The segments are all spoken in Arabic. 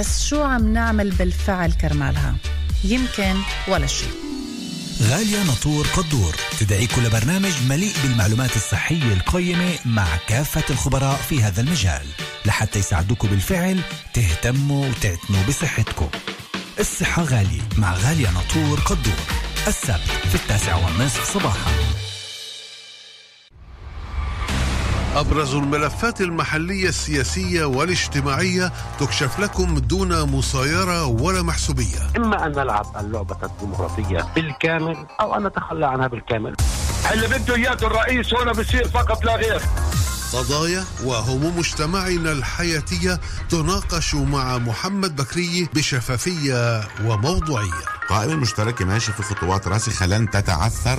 بس شو عم نعمل بالفعل كرمالها؟ يمكن ولا شيء غالية نطور قدور. تدعيكم لبرنامج مليء بالمعلومات الصحية القيمة مع كافة الخبراء في هذا المجال. لحتى يساعدوكم بالفعل تهتموا وتعتنوا بصحتكم. الصحة غالية مع غالية نطور قدور. السبت في التاسعة والنصف صباحا. أبرز الملفات المحلية السياسية والاجتماعية تكشف لكم دون مصايرة ولا محسوبية. إما أن نلعب اللعبة الديمقراطية بالكامل أو أن نتخلى عنها بالكامل. اللي بده إياه الرئيس هنا بصير فقط لا غير. قضايا وهموم مجتمعنا الحياتية تناقش مع محمد بكري بشفافية وموضوعية. القائمة المشتركة ماشي في خطوات راسخة لن تتعثر.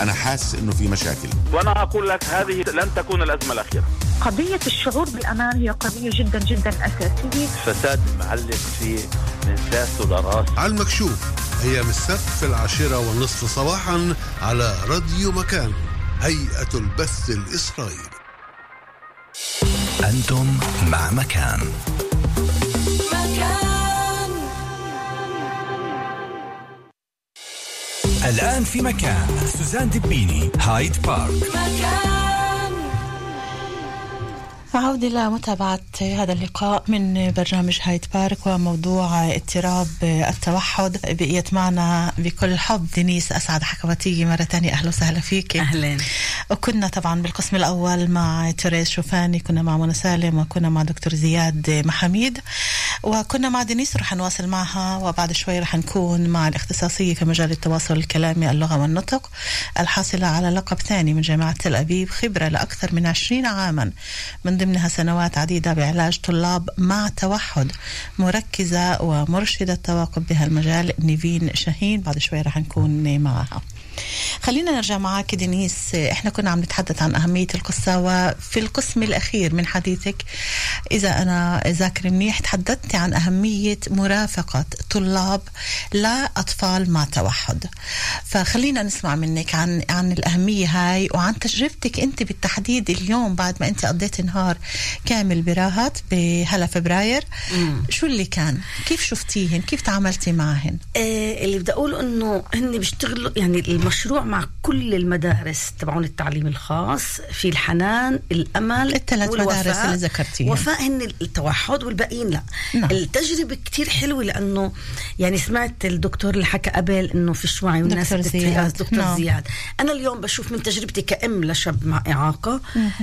أنا حاسس إنه في مشاكل. وأنا أقول لك هذه لن تكون الأزمة الأخيرة. قضية الشعور بالأمان هي قضية جدا جدا أساسية. فساد معلق في من ساس لراس على المكشوف أيام السبت في العاشرة والنصف صباحا على راديو مكان هيئة البث الإسرائيلي. أنتم مع مكان. الآن في مكان سوزان دبيني هايد بارك. عودة لمتابعة هذا اللقاء من برنامج هايد بارك وموضوع اضطراب التوحد. بقيت معنا بكل حب دينيس أسعد حكواتية مرة تانية أهلا وسهلا فيك. أهلا. وكنا طبعا بالقسم الأول مع توريس شوفاني كنا مع منى سالم وكنا مع دكتور زياد محاميد وكنا مع دينيس رح نواصل معها وبعد شوي رح نكون مع الاختصاصية في مجال التواصل الكلامي اللغة والنطق الحاصلة على لقب ثاني من جامعة تل أبيب خبرة لأكثر من 20 عاما. من ضمنها سنوات عديدة بعلاج طلاب مع توحد مركزة ومرشدة تواقب بهالمجال نيفين شاهين. بعد شوي رح نكون معها خلينا نرجع معك دينيس إحنا كنا عم نتحدث عن أهمية القصة وفي القسم الأخير من حديثك إذا أنا ذاكر منيح تحدثت عن أهمية مرافقة طلاب لأطفال مع توحد. فخلينا نسمع منك عن عن الأهمية هاي وعن تجربتك أنت بالتحديد اليوم بعد ما أنت قضيت نهار كامل براهات بهلا فبراير شو اللي كان؟ كيف شفتيهن؟ كيف تعاملتي معهن؟ آه اللي بدي أقول إنه هن بيشتغلوا يعني المشروع مع كل المدارس تبعون التعليم الخاص في الحنان الأمل الثلاث. مدارس اللي ذكرتيهم. وفاء هن التوحد والباقيين لا نعم. التجربة كتير حلوة لأنه يعني سمعت الدكتور اللي حكى قبل إنه فيش وعي والناس دكتور زياد. دكتور نعم. زياد أنا اليوم بشوف من تجربتي كأم لشاب مع إعاقة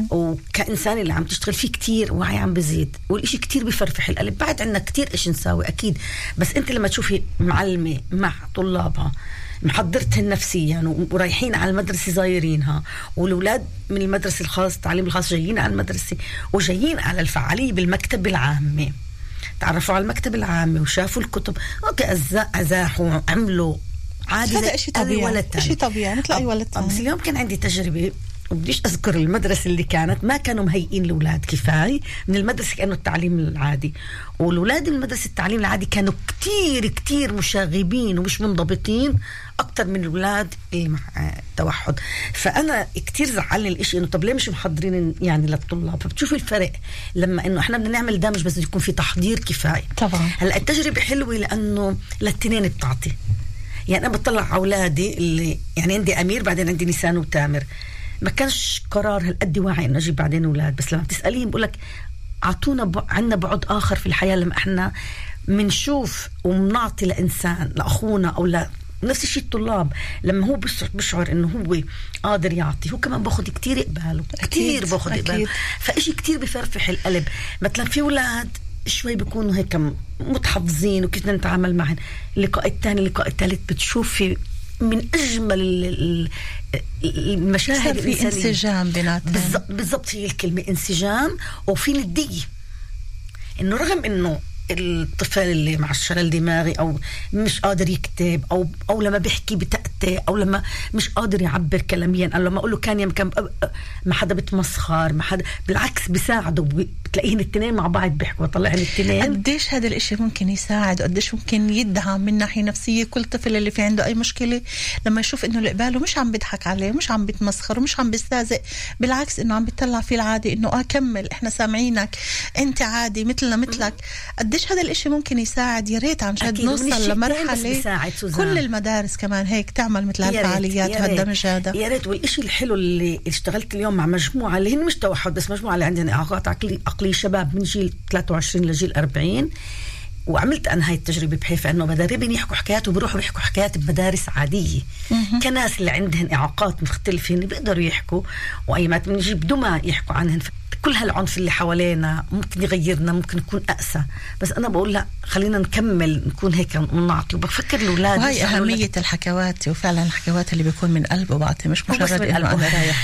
وكإنسان اللي عم تشتغل فيه كتير وعي عم بزيد والإشي كتير بفرفح القلب بعد عنا كتير إيش نساوي أكيد بس أنت لما تشوفي معلمة مع طلابها محضرتهن نفسيا ورايحين على المدرسة زايرينها والأولاد من المدرسة الخاص التعليم الخاص جايين على المدرسة وجايين على الفعالية بالمكتب العامة. تعرفوا على المكتب العامة وشافوا الكتب. أوكي أزاحوا عملوا. عادي هذا أي طبيعي. إشي طبيعي، مثل آه، ولد آه، بس. اليوم كان عندي تجربة وبديش أذكر المدرسة اللي كانت ما كانوا مهيئين الاولاد كفاية. من المدرسة كانه التعليم العادي. والأولاد من مدرسة التعليم العادي كانوا كتير كتير مشاغبين ومش منضبطين أكثر من الأولاد اللي مع آه، توحد. فأنا كتير زعلني الإشي إنه طب ليه مش محضرين يعني للطلاب؟ فبتشوفي الفرق لما إنه إحنا بدنا نعمل دمج بس يكون في تحضير كفاية. طبعا. هلأ التجربة حلوة لأنه للتنين بتعطي. يعني أنا بطلع على أولادي اللي يعني عندي أمير بعدين عندي نيسان وتامر. ما كانش قرار هالقد واعي انه أجيب بعدين أولاد؟ بس لما بتسأليهم بقول لك أعطونا ب... عندنا بعد آخر في الحياة لما إحنا بنشوف وبنعطي لإنسان لأخونا أو لا نفس الشيء الطلاب. لما هو بيشعر, بيشعر إنه هو قادر يعطي هو كمان باخذ كتير قباله كتير باخذ أكيد. قباله فإشي كتير بفرفح القلب. مثلا في أولاد شوي بيكونوا هيك متحفظين وكيف نتعامل معهم اللقاء الثاني اللقاء الثالث بتشوفي من أجمل ال- ال- المشاهد في. انسجام بيناتهم بالضبط بالضبط هي الكلمة انسجام وفي نديه إنه رغم إنه الطفل اللي مع الشلل دماغي أو مش قادر يكتب أو أو لما بيحكي بتأتي أو لما مش قادر يعبر كلاميا أو لما أقول له كان يمكن ما حدا بتمسخر ما حدا بالعكس بيساعده بتلاقيهن الاثنين مع بعض بيحكوا طلعن الاثنين قديش هذا الإشي ممكن يساعد؟ وقديش ممكن يدعم من ناحية نفسية كل طفل اللي في عنده أي مشكلة؟ لما يشوف إنه اللي قباله مش عم بيضحك عليه مش عم بيتمسخر ومش عم بيستهزئ بالعكس إنه عم بيطلع فيه العادي إنه آه كمل إحنا سامعينك أنت عادي مثلنا مثلك. قديش قديش هذا الإشي ممكن يساعد؟ يا ريت عن جد نوصل سوزان. كل المدارس كمان هيك تعمل مثل هالفعاليات وهالدمج هذا يا ريت والشيء الحلو اللي اشتغلت اليوم مع مجموعة اللي هن مش توحد بس مجموعة اللي عندنا إعاقات عقلي عقليه شباب من جيل 23 لجيل 40 وعملت أنا هاي التجربة بحيث إنه بدربهم يحكوا حكايات وبيروحوا يحكوا حكايات بمدارس عادية. كناس اللي عندهن إعاقات مختلفه اللي بيقدروا يحكوا وايمات بنجيب دمى يحكوا عنهن. كل هالعنف اللي حوالينا ممكن يغيرنا ممكن يكون أقسى. بس أنا بقول لا خلينا نكمل نكون هيك ونعطي وبفكر الأولاد وهي أهمية الحكوات وفعلا الحكوات اللي بيكون من قلبه بعطي مش مجرد من إنه. أنا رايح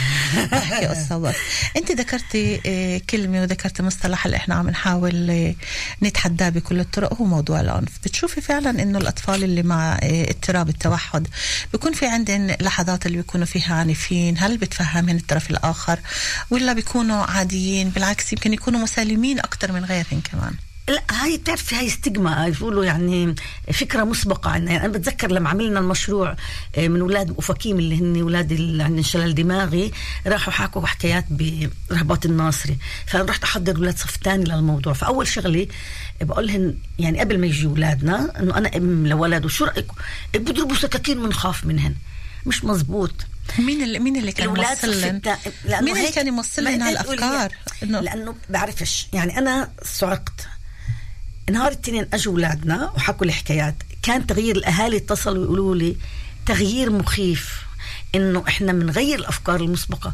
أحكي قصة. بس أنت ذكرتي آه، كلمة وذكرتي مصطلح اللي إحنا عم نحاول آه، نتحداه بكل الطرق هو موضوع العنف. بتشوفي فعلا إنه الأطفال اللي مع آه، اضطراب التوحد بيكون في عندهم لحظات اللي بيكونوا فيها عنيفين؟ هل بتفهمهم الطرف الآخر ولا بيكونوا عاديين؟ بالعكس يمكن يكونوا مسالمين أكثر من غيرهم كمان. لا هاي بتعرفي هاي ستيغما بيقولوا يعني فكرة مسبقة عنا يعني أنا بتذكر لما عملنا المشروع آه، من أولاد افاكيم اللي هن أولاد اللي عندهم شلل دماغي راحوا حكوا حكايات برهبات الناصري. فأنا رحت أحضر أولاد صف ثاني للموضوع. فأول شغله بقول لهم يعني قبل ما يجوا أولادنا إنه أنا ام لولد وشو رأيكم؟ بيضربوا سكاكين بنخاف منهن. مش مزبوط. مين اللي مين اللي كان التا- لأنه مين اللي كان يوصل لنا هالافكار إنه لأنه بعرفش. يعني أنا صعقت. نهار الاثنين أجوا أولادنا وحكوا لي حكايات. كان تغيير الأهالي اتصلوا يقولوا لي تغيير مخيف. إنه إحنا بنغير الأفكار المسبقة.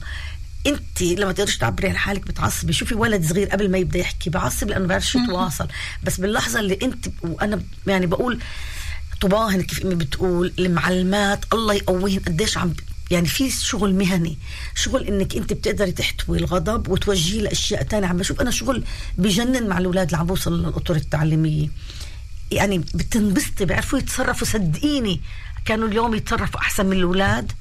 أنت لما تقدرش تعبري عن حالك بتعصبي. شوفي ولد صغير قبل ما يبدأ يحكي بعصب لأنه بعرفش يتواصل بس باللحظة اللي انت وأنا يعني بقول طباهن كيف أمي بتقول المعلمات الله يقويهن قديش عم يعني في شغل مهني شغل إنك أنت بتقدري تحتوي الغضب وتوجهيه لأشياء تانية. عم بشوف أنا شغل بجنن مع الأولاد اللي عم بوصل للأطر التعليمية. يعني بتنبسطي بيعرفوا يتصرفوا. صدقيني كانوا اليوم يتصرفوا أحسن من الأولاد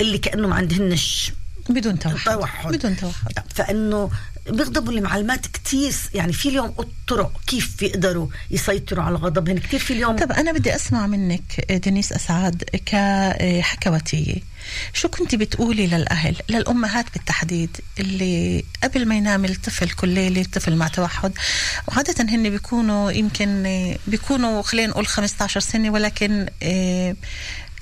اللي كانه ما عندهنش بدون توحد توحد. بدون توحد. فإنه بيغضبوا المعلمات كتير. يعني في اليوم طرق كيف يقدروا يسيطروا على غضبهم كتير في اليوم طب أنا بدي أسمع منك دينيس أسعد كحكواتية. شو كنت بتقولي للأهل للأمهات بالتحديد اللي قبل ما ينام الطفل كل ليلة طفل مع توحد وعادة هن بيكونوا يمكن بيكونوا خلينا نقول 15 سنة ولكن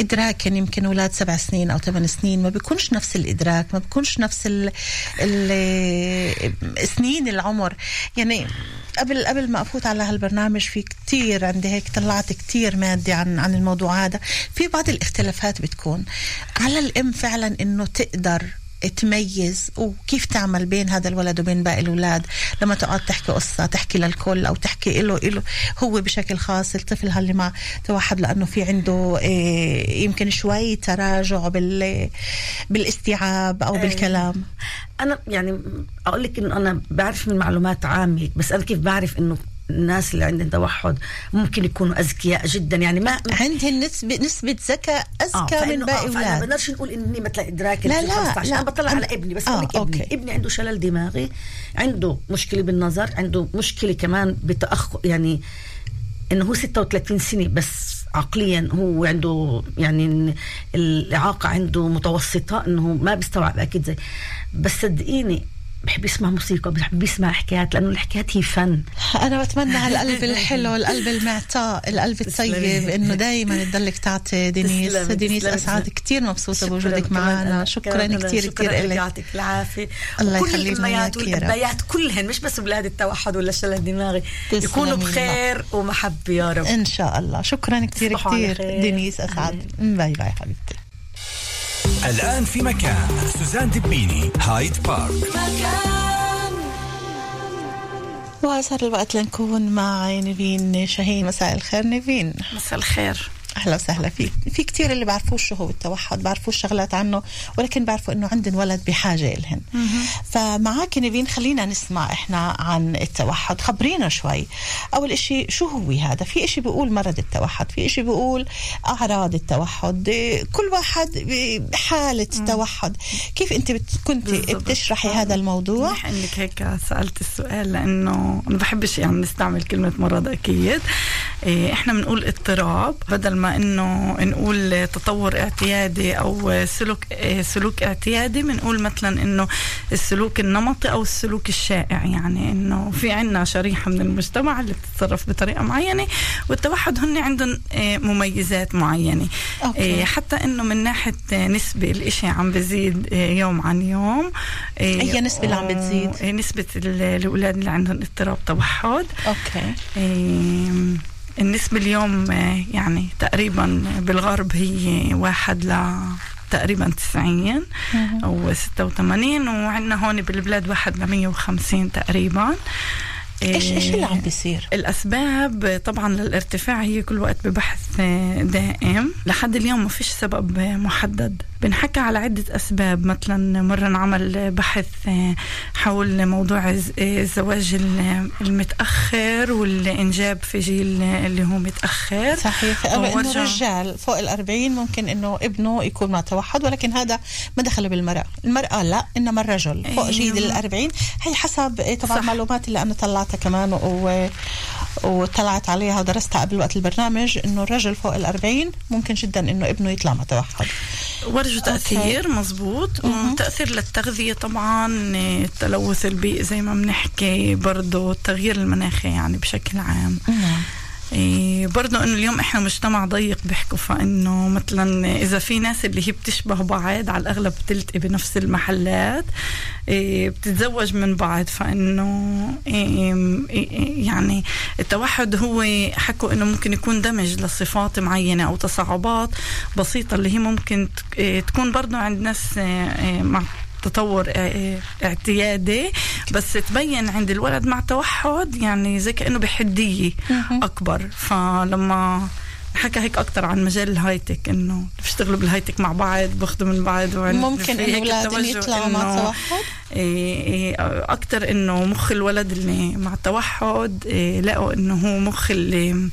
آه، إدراكا يمكن أولاد سبع سنين أو ثمان سنين ما بيكونش نفس الإدراك ما بيكونش نفس ال ال سنين العمر. يعني قبل قبل ما أفوت على هالبرنامج في كتير عندي هيك طلعت كتير مادة عن عن الموضوع هذا. في بعض الاختلافات بتكون على الأم فعلا إنه تقدر تميز؟ وكيف تعمل بين هذا الولد وبين باقي الأولاد؟ لما تقعد تحكي قصة تحكي للكل أو تحكي له له هو بشكل خاص الطفل اللي مع توحد لأنه في عنده إيه، يمكن شوي تراجع بال بالاستيعاب أو إيه. بالكلام. أنا يعني أقول لك إنه أنا بعرف من معلومات عامة بس أنا كيف بعرف إنه الناس اللي عندهم توحد ممكن يكونوا أذكياء جدا. يعني ما عندهم نسبة نسبة ذكاء أذكى من باقي ما أولاد. بقدرش نقول إني مثل ادراك لا، لا، 15 لا. أنا بطلع على ابني بس آه، آه ابني. أوكي. ابني عنده شلل دماغي عنده مشكلة بالنظر عنده مشكلة كمان بتاخر يعني إنه هو 36 سنة بس عقليا هو عنده يعني الإعاقة عنده متوسطة إنه ما بيستوعب أكيد زي. بس صدقيني بحب يسمع موسيقى بحب يسمع حكايات لأنه الحكايات هي فن. أنا بتمنى هالقلب الحلو القلب المعطاء القلب الطيب. إنه دايما تضلك تعطي دينيس. دينيس كتير مبسوطة شكراً بوجودك معنا. شكرا شكراً كتير لك يعطيك العافية. الله يخلينا الاميات. والابيات كلهن مش بس أولاد التوحد ولا شلل دماغي. يكونوا. بخير ومحبة يا رب. إن شاء الله. شكرا كتير خير. دينيس أسعد. bye bye حبيبتي. الآن في مكان سوزان دبيني هايد بارك. وصار الوقت لنكون مع نيفين شاهين. مساء الخير نيفين مساء الخير. أهلا وسهلا فيك. في كتير اللي بعرفوش شو هو التوحد بعرفوش شغلات عنه ولكن بعرفوا إنه عندن ولد بحاجة إلهن. فمعاك نيفين خلينا نسمع إحنا عن التوحد. خبرينا شوي. أول إشي شو هو هذا؟ في إشي بيقول مرض التوحد في إشي بيقول أعراض التوحد. كل واحد بحالة توحد كيف أنت كنت. بتشرحي هذا الموضوع؟ منيح أنك هيك سألت السؤال لأنه أنا بحبش يعني نستعمل كلمة مرض أكيد. إيه، إحنا بنقول اضطراب. بدل ما إنه نقول تطور اعتيادي أو سلوك سلوك اعتيادي بنقول مثلا إنه السلوك النمطي أو السلوك الشائع يعني إنه في عنا شريحة من المجتمع اللي بتتصرف بطريقة معينة والتوحد هن عندهم إيه، مميزات معينة okay. حتى إنه من ناحية نسبة الإشي عم بزيد يوم عن يوم أي نسبة اللي عم بتزيد؟ إيه، نسبة ال- الأولاد اللي عندهم اضطراب توحد okay النسبة اليوم آه، يعني تقريبا بالغرب هي واحد ل تقريبا 90 أو 86 وعندنا هون بالبلاد واحد ل 150 تقريبا. إيش إيش اللي إيه، عم بيصير؟ الأسباب طبعا للارتفاع هي كل وقت ببحث آه، دائم. لحد اليوم ما فيش سبب آه، محدد. بنحكى على عدة أسباب مثلا مرة انعمل بحث آه، حول موضوع آه، الزواج ال- المتأخر والإنجاب في جيل آه، اللي هو متأخر صحيح إنه ورجع- رجال فوق الأربعين ممكن إنه ابنه يكون مع توحد ولكن هذا ما دخل بالمرأة المرأة لا إنما الرجل فوق. جيل الأربعين هي حسب طبعا. المعلومات اللي أنا طلعتها كمان و... وطلعت عليها ودرستها قبل وقت البرنامج إنه الرجل فوق الأربعين ممكن جدا إنه ابنه يطلع مع توحد. ورجوا تأثير مزبوط. وتأثير للتغذية طبعا التلوث البيئي زي ما بنحكي برضه التغيير المناخي يعني بشكل عام. نعم. برضه إنه اليوم إحنا مجتمع ضيق بيحكوا فإنه مثلا إذا في ناس اللي هي بتشبه بعض على الأغلب بتلتقي بنفس المحلات إيه بتتزوج من بعض. فإنه إيه إيه يعني التوحد هو حكوا إنه ممكن يكون دمج لصفات معينة أو تصعبات بسيطة اللي هي ممكن تك- إيه تكون برضه عند ناس إيه إيه مع تطور اعتيادي بس تبين عند الولد مع توحد يعني زي كأنه بحدية أكبر. فلما حكى هيك أكتر عن مجال الهايتك إنه بيشتغلوا بالهايتك مع بعض باخذوا من بعض ممكن انه هيك أولاد إنه توجه يطلعوا مع إنه توحد؟ إيه أكتر إنه مخ الولد اللي مع التوحد لقوا إنه هو مخ اللي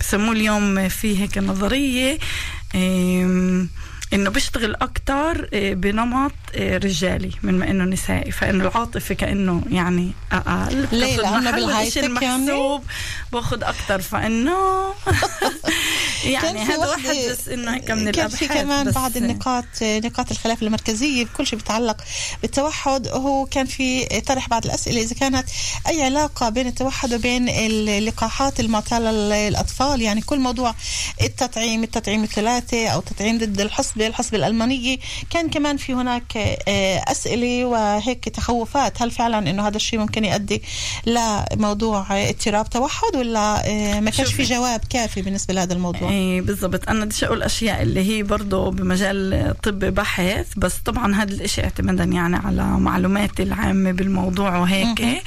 بسموه اليوم في هيك نظرية إيه إنه بيشتغل أكتر إيه، بنمط إيه، رجالي من ما إنه نسائي. فإنه العاطفة كإنه يعني أقل. ليه؟ محل بالهايتك يعني؟ باخد أكتر. فإنه يعني هذا واحد بس إنه هيك من كان في كمان بعض النقاط نقاط الخلاف المركزية بكل شيء بيتعلق بالتوحد. هو كان في طرح بعض الأسئلة إذا كانت أي علاقة بين التوحد وبين اللقاحات المعطاه للأطفال؟ يعني كل موضوع التطعيم التطعيم الثلاثي أو تطعيم ضد الحصبة الحصبه الالمانيه كان كمان في هناك آه، أسئلة وهيك تخوفات. هل فعلا إنه هذا الشيء ممكن يؤدي لموضوع اضطراب توحد ولا آه، ما كانش في. جواب كافي بالنسبة لهذا الموضوع؟ إيه بالضبط. أنا بديش أقول أشياء اللي هي برضه بمجال طب بحث بس طبعا هذا الإشي اعتمادا يعني على معلوماتي العامة بالموضوع وهيك.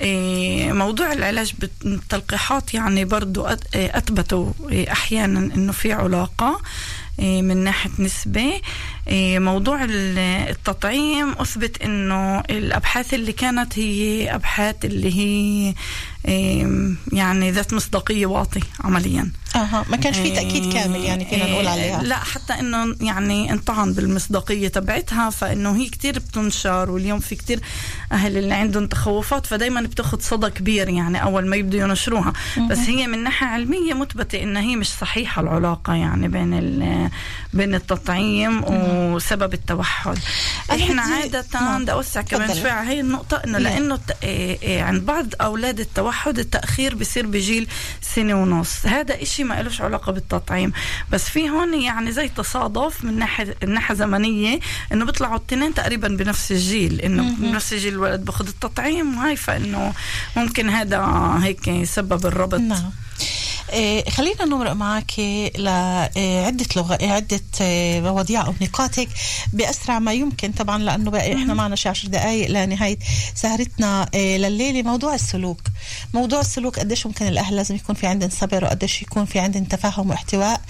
إيه موضوع العلاج بالتلقيحات يعني برضه أت- إيه، أثبتوا إيه، أحيانا إنه في علاقة. إيه، من ناحية نسبة. إيه، موضوع ال- التطعيم أثبت إنه الأبحاث اللي كانت هي أبحاث اللي هي إيه، يعني ذات مصداقية واطي عمليا أها ما كانش في تأكيد كامل يعني فينا نقول عليها لا حتى إنه يعني انطعن بالمصداقية تبعتها فإنه هي كتير بتنشر واليوم في كتير أهل اللي عندهم تخوفات فدايما بتاخد صدى كبير يعني أول ما يبدوا ينشروها بس هي من ناحية علمية مثبتة انها هي مش صحيحة العلاقة يعني بين بين التطعيم وسبب التوحد إحنا عادة نعم. بدي أوسع كمان. شوي على هي النقطة إنه؟ لأنه إيه إيه عند بعض أولاد التوحد التأخير بصير بجيل سنة ونص. هذا إشي ما إلوش علاقة بالتطعيم. بس في هون يعني زي تصادف من ناحية الناحيه زمنية إنه بيطلعوا التنين تقريبا بنفس الجيل. إنه بنفس الجيل الولد باخذ التطعيم وهي فإنه ممكن هذا هيك يسبب الربط. نعم. إيه خلينا نمرق معك لعدة لغة عدة إيه، مواضيع أو نقاط هيك بأسرع ما يمكن. طبعا لأنه بقى إحنا معنا شي عشر دقايق لنهاية سهرتنا. إيه، لليلة موضوع السلوك. موضوع السلوك قديش ممكن الأهل لازم يكون في عندهم صبر وقديش يكون في عندهم تفهم واحتواء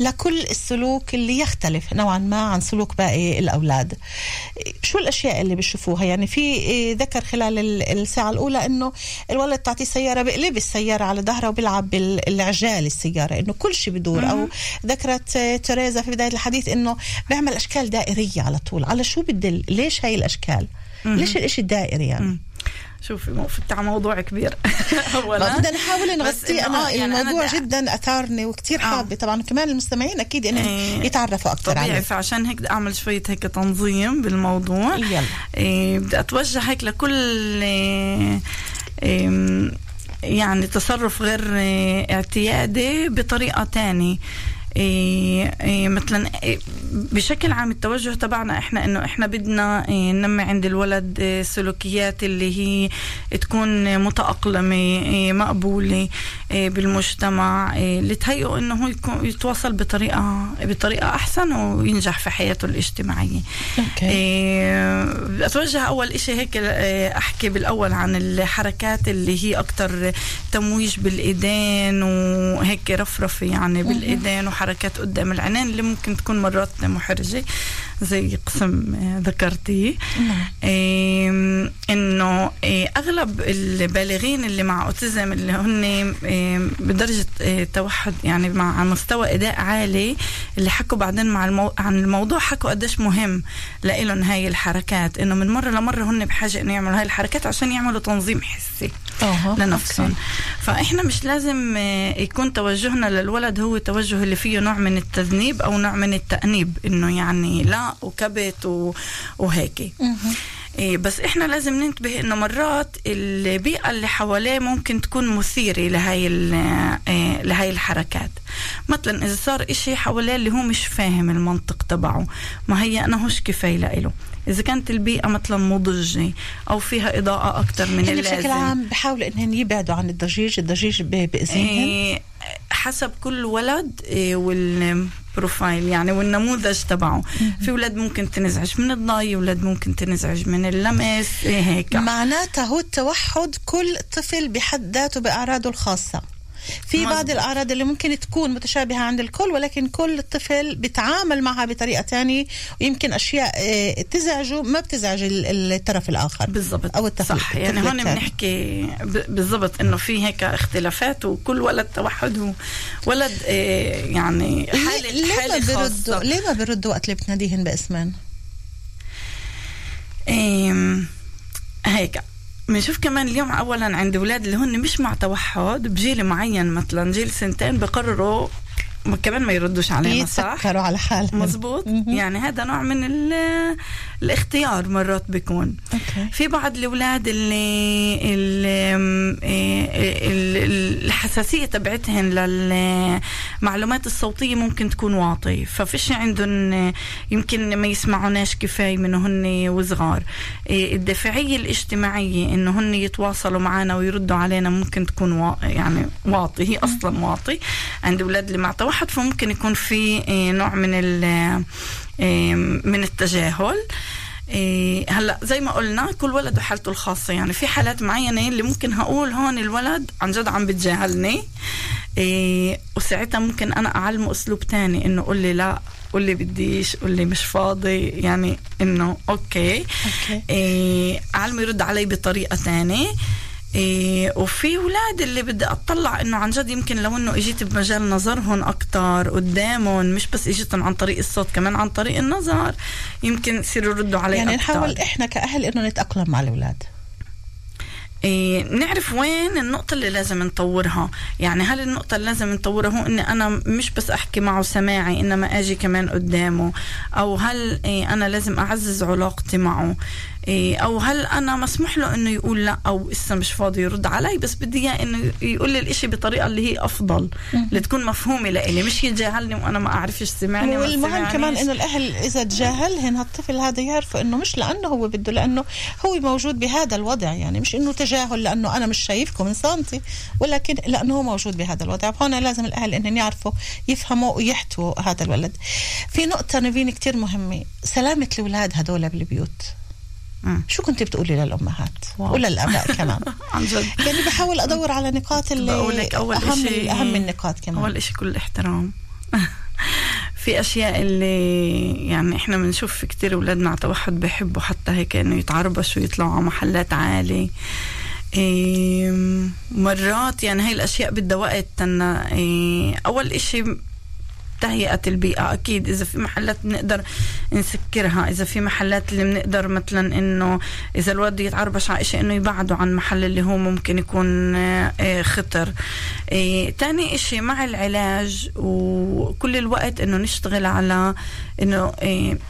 لكل السلوك اللي يختلف نوعا ما عن سلوك باقي الأولاد. شو الأشياء اللي بيشوفوها؟ يعني في ذكر خلال ال- الساعة الأولى إنه الولد تعطيه سيارة بقلب السيارة على ظهرها وبيلعب بالعجال السيارة إنه كل شيء بدور. أو ذكرت تريزا في بداية الحديث إنه بيعمل أشكال دائرية على طول. على شو بدل ليش هاي الأشكال؟ ليش الإشي الدائري يعني؟ شوفي مو فتح موضوع كبير أولا بدنا نحاول نغطيه أنا يعني الموضوع أنا دا- جدا أثارني وكثير آه. حابة طبعا كمان المستمعين أكيد إنهم إيه. يتعرفوا أكثر طبيعي عليه فعشان هيك بدي أعمل شوية هيك تنظيم بالموضوع يلا. إيه بدي أتوجه هيك لكل إيه يعني تصرف غير إيه اعتيادي بطريقة تانية مثلا إيه بشكل عام التوجه تبعنا إحنا إنه إحنا بدنا إيه ننمي عند الولد إيه سلوكيات اللي هي تكون متأقلمة إيه مقبولة إيه بالمجتمع إيه اللي تهيئه إنه هو يتواصل بطريقة بطريقة أحسن وينجح في حياته الاجتماعية. إيه أتوجه أول إشي هيك إيه، أحكي بالأول عن الحركات اللي هي أكتر تمويج بالإيدين وهيك رفرفة يعني بالإيدين وحركات قدام العينين اللي ممكن تكون مرات محرجه زي قسم إيه، ذكرتيه إيه إنه إيه أغلب البالغين اللي مع أوتيزم اللي هن إيه بدرجة إيه توحد يعني مع مستوى إداء عالي اللي حكوا بعدين مع المو... عن الموضوع حكوا قديش مهم لإلهم هاي الحركات إنه من مرة لمرة هن بحاجة إنه يعملوا هاي الحركات عشان يعملوا تنظيم حسي أوه. لنفسهم okay. فإحنا مش لازم يكون توجهنا للولد هو توجه اللي فيه نوع من التذنيب أو نوع من التأنيب إنه يعني لا وكبت و... وهيك بس إحنا لازم ننتبه إنه مرات البيئة اللي حواليه ممكن تكون مثيرة لهاي ال- إيه لهاي الحركات. مثلا إذا صار إشي حواليه اللي هو مش فاهم المنطق تبعه ما هي أنا هوش كفاية لإله. إذا كانت البيئة مثلا مضجة أو فيها إضاءة أكتر من اللازم بشكل عام بحاولوا انهم يبعدوا عن الضجيج الضجيج ب- بأذنهم. إيه حسب كل ولد إيه والبروفايل يعني والنموذج تبعه. في ولاد ممكن تنزعج من الضي ولاد ممكن تنزعج من اللمس إيه هيك. معناتها هو التوحد كل طفل بحد ذاته بأعراضه الخاصة. في. بعض الأعراض اللي ممكن تكون متشابهة عند الكل ولكن كل طفل بيتعامل معها بطريقة تانية ويمكن أشياء آه، تزعجه ما بتزعج ال- الطرف الآخر بالضبط أو الطفل صح يعني هون. بنحكي بالضبط إنه في هيك اختلافات وكل ولد توحد هو ولد إيه يعني ليه, حالة ليه ما حالة بيردوا خاصة ليه ما بيردوا وقت اللي بتناديهن باسمن إيه بنشوف كمان اليوم اولا عند أولاد اللي هن مش مع توحد بجيل معين مثلا جيل سنتين بقرروا كمان ما يردوش علينا صح؟ يتسكروا على حالهم. مزبوط. يعني هذا نوع من ال- الاختيار مرات بيكون. أوكي. في بعض الأولاد اللي اللي- ال- الحساسية تبعتهن للمعلومات الصوتية ممكن تكون واطي ففيش عندهم يمكن ما يسمعوناش كفاية من هن وصغار. الدافعيه الاجتماعية انه هن يتواصلوا معنا ويردوا علينا ممكن تكون وا يعني واطي هي أصلا واطي. عند أولاد اللي مع توحد فممكن يكون في إيه، نوع من ال- إيه، من التجاهل. إيه هلأ زي ما قلنا كل ولد وحالته الخاصة. يعني في حالات معينة اللي ممكن هقول هون الولد عن جد عم بتجاهلني. وساعتها ممكن أنا أعلمه أسلوب تاني إنه قول لي لا قول لي بديش قول لي مش فاضي. يعني إنه okay, okay. أعلمه يرد علي بطريقة تانية. إيه وفي ولاد اللي بدي أطلع إنه عن جد يمكن لو إنه إجيت بمجال نظرهم أكتر قدامهم مش بس إجيتهم عن طريق الصوت كمان عن طريق النظر. يمكن يصيروا يردوا علي يعني أكتر. نحاول إحنا كأهل إنه نتأقلم مع الأولاد. إيه نعرف وين النقطة اللي لازم نطورها. يعني هل النقطة اللي لازم نطورها هو إني أنا مش بس أحكي معه سماعي إنما أجي كمان قدامه؟ أو هل إيه أنا لازم أعزز علاقتي معه؟ أو هل أنا مسموح له إنه يقول لا أو إسا مش فاضي يرد علي بس بدي إياه إنه يقول لي الإشي بطريقة اللي هي أفضل اللي تكون مفهومة لإلي مش يتجاهلني وأنا ما أعرفش سمعني والمهم كمان. إنه الأهل إذا تجاهلهن هالطفل هذا يعرفوا إنه مش لأنه هو بده لأنه هو موجود بهذا الوضع يعني مش إنه تجاهل لأنه أنا مش شايفكم من سنتي ولكن لأنه هو موجود بهذا الوضع فهون لازم الأهل انهم يعرفوا يفهموا ويحتووا هذا الولد في نقطة نبين كتير مهمة سلامة الأولاد هدول بالبيوت. شو كنت بتقولي للأمهات؟ واو. وللاباء كمان. عن جد. يعني بحاول أدور على نقاط اللي بقولك أول أهم إشي- أهم النقاط كمان. أول إشي كل الاحترام. في أشياء اللي يعني إحنا بنشوف في كتير أولاد مع توحد بيحبوا حتى هيك إنه يتعربشوا ويطلعوا على محلات عالية إيه مرات يعني هاي الأشياء بدها وقت إيه أول إشي تهيئة البيئة. أكيد إذا في محلات بنقدر نسكرها إذا في محلات اللي بنقدر مثلا إنه إذا الولد يتعربش على إشي إنه يبعده عن محل اللي هو ممكن يكون آه، آه، خطر. آه، تاني إشي مع العلاج وكل الوقت إنه نشتغل على إنه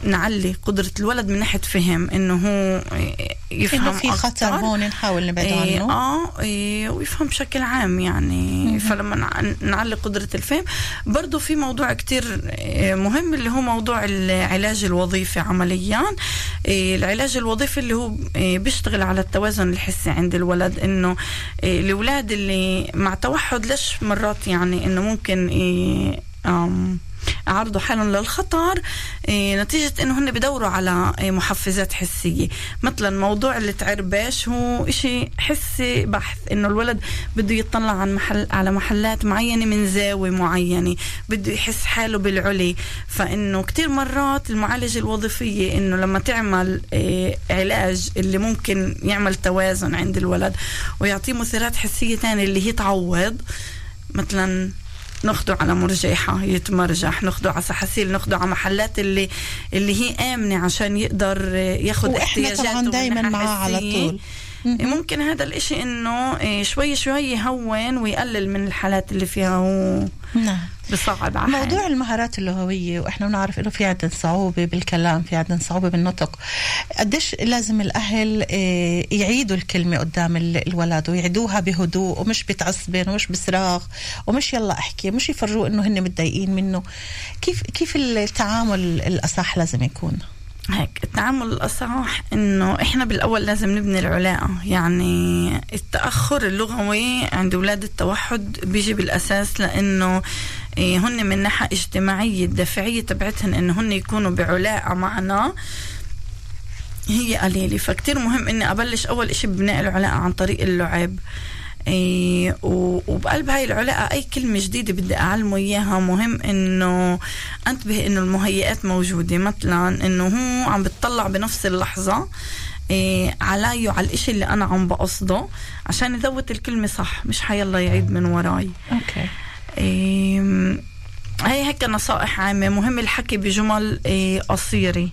نعلي قدرة الولد من ناحية فهم إنه هو يفهم في خطر هون نحاول نبعد عنه. آه ويفهم بشكل عام يعني. فلما نعلي قدرة الفهم. برضو في موضوع كتير آه، مهم اللي هو موضوع العلاج الوظيفي عمليا. آه، العلاج الوظيفي اللي هو آه، بيشتغل على التوازن الحسي عند الولد إنه الأولاد اللي مع توحد ليش مرات يعني إنه ممكن عرضوا حالهم للخطر إيه، نتيجة إنه هن بدوروا على إيه، محفزات حسية. مثلا موضوع التعربش هو إشي حسي بحث إنه الولد بده يطلع عن محل على محلات معينة من زاوية معينة بده يحس حاله بالعلي. فإنه كتير مرات المعالجة الوظيفية إنه لما تعمل إيه، علاج اللي ممكن يعمل توازن عند الولد ويعطيه مثيرات حسية تانية اللي هي تعوض مثلا ناخده على مرجحة يتمرجح ناخده على سحاسيل ناخده على محلات اللي اللي هي آمنة عشان يقدر ياخد احتياجاته طبعا دايما معاه على طول. ممكن هذا الإشي إنه إيه، شوي شوي يهون ويقلل من الحالات اللي فيها هو نعم. بصعب على موضوع المهارات اللغوية وإحنا بنعرف إنه في عندنا صعوبة بالكلام في عندنا صعوبة بالنطق. قديش لازم الأهل آه، يعيدوا الكلمة قدام الولد ويعيدوها بهدوء ومش بتعصبن ومش بصراخ ومش يلا أحكي مش يفرجوه إنه هن متضايقين منه. كيف كيف التعامل الأصح لازم يكون؟ هيك التعامل الأصح إنه إحنا بالأول لازم نبني العلاقة. يعني التأخر اللغوي عند أولاد التوحد بيجي بالأساس لأنه إيه، هن من ناحية اجتماعية الدافعية تبعتهن إنه هن يكونوا بعلاقة معنا هي قليلة. فكتير مهم إني أبلش أول إشي ببناء العلاقة عن طريق اللعب. إيه وبقلب هاي العلاقة أي كلمة جديدة بدي أعلمه إياها مهم إنه أنتبه إنه المهيئات موجودة. مثلا إنه هو عم بتطلع بنفس اللحظة إيه علي وعلى الإشي اللي أنا عم بقصده عشان يذوت الكلمة صح مش حيلا يعيد من وراي. أوكي. إيه هي هيك نصائح عامة. مهم الحكي بجمل إيه قصيرة.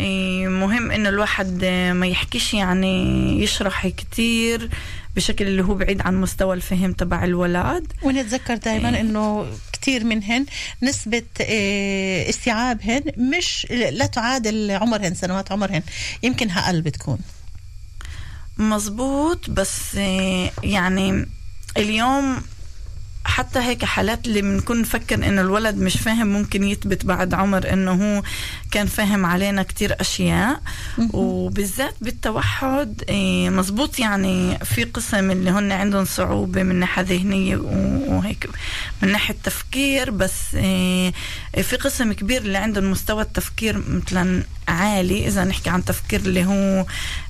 إيه مهم إنه الواحد ما يحكيش يعني يشرح كتير. بشكل اللي هو بعيد عن مستوى الفهم تبع الولد ونتذكر دائما إيه. إنه كثير منهن نسبة إيه استيعابهن مش لا تعادل عمرهن سنوات عمرهن يمكن أقل بتكون مزبوط بس إيه يعني اليوم حتى هيك حالات اللي بنكون نفكر إنه الولد مش فاهم ممكن يثبت بعد عمر إنه هو كان فاهم علينا كتير أشياء. وبالذات بالتوحد إيه، مزبوط يعني في قسم اللي هن عندهم صعوبة من ناحية ذهنية وهيك من ناحية تفكير بس إيه، في قسم كبير اللي عندهم مستوى التفكير مثلا عالي إذا نحكي عن تفكير اللي هو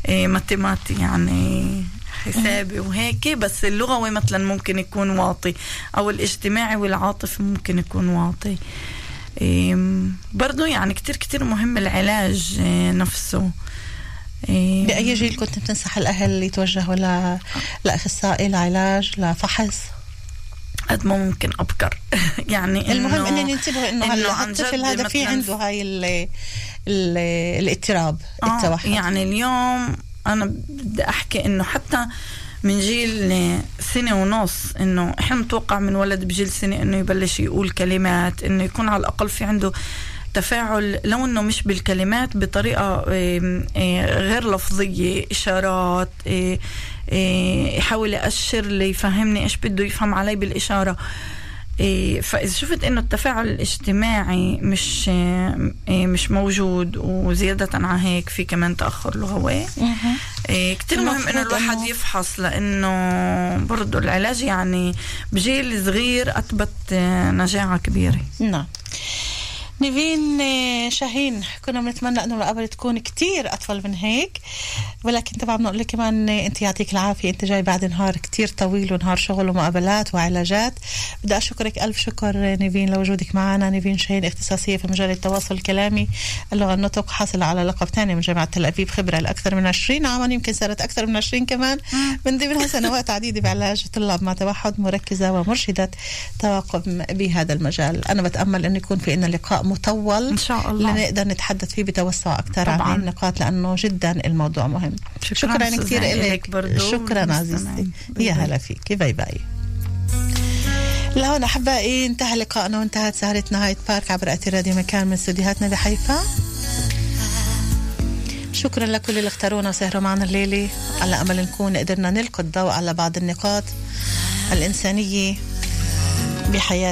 إيه، ماتيماتي يعني حسابي وهيك بس اللغوي مثلا ممكن يكون واطي؟ أو الاجتماعي والعاطفي ممكن يكون واطي. برضو يعني كتير كتير مهم العلاج آه، نفسه. بأي جيل كنت بتنصح الأهل يتوجهوا ل... لأخصائي لعلاج لفحص؟ قد ما ممكن أبكر. يعني المهم انه ينتبهوا إنه هلا الطفل هذا في عنده هاي ال ال الاضطراب آه التوحد. يعني اليوم أنا بدي أحكي إنه حتى من جيل سنة ونص إنه إحنا متوقع من ولد بجيل سنة إنه يبلش يقول كلمات إنه يكون على الأقل في عنده تفاعل لو إنه مش بالكلمات بطريقة غير لفظية إشارات يحاول يأشر لي يفهمني إيش بده يفهم علي بالإشارة. إيه، فاذا شفت إنه التفاعل الاجتماعي مش إيه، مش موجود وزيادة عن هيك في كمان تأخر لغوي إيه، كتير مهم إنه الواحد يفحص لإنه برضه العلاج يعني بجيل صغير أثبت نجاعة كبيرة. نعم. نيفين آه، شاهين. كنا بنتمنى إنه قبل تكون كتير أطول من هيك. ولكن طبعا بنقول لك كمان آه، أنت يعطيك العافية. أنت جاي بعد نهار كتير طويل ونهار شغل ومقابلات وعلاجات. بدي أشكرك ألف شكر آه، نيفين لوجودك معنا. نيفين شاهين اختصاصية في مجال التواصل الكلامي. اللغة النطق حاصلة على لقب ثاني من جامعة تل أبيب خبرة لأكثر من 20 عاما يمكن صارت أكثر من 20 كمان. من ضمنها سنوات عديدة بعلاج طلاب مع توحد مركزة ومرشدة توقف بهذا المجال. أنا بتأمل انه يكون في لنا لقاء مطول إن شاء الله. لنقدر نتحدث فيه بتوسع أكثر. عن. هاي النقاط لأنه جدا الموضوع مهم. شكراً شكرا كثير لك شكرا. عزيزتي. يا. هلا فيك. bye bye. لهون أحبائي انتهى لقائنا وانتهت سهرتنا هايد بارك عبر اثير راديو مكان من استديوهاتنا بحيفا. شكرا لكل اللي اختارونا وسهروا معنا الليلة. على أمل نكون قدرنا نلقي الضوء على بعض النقاط الإنسانية بحياه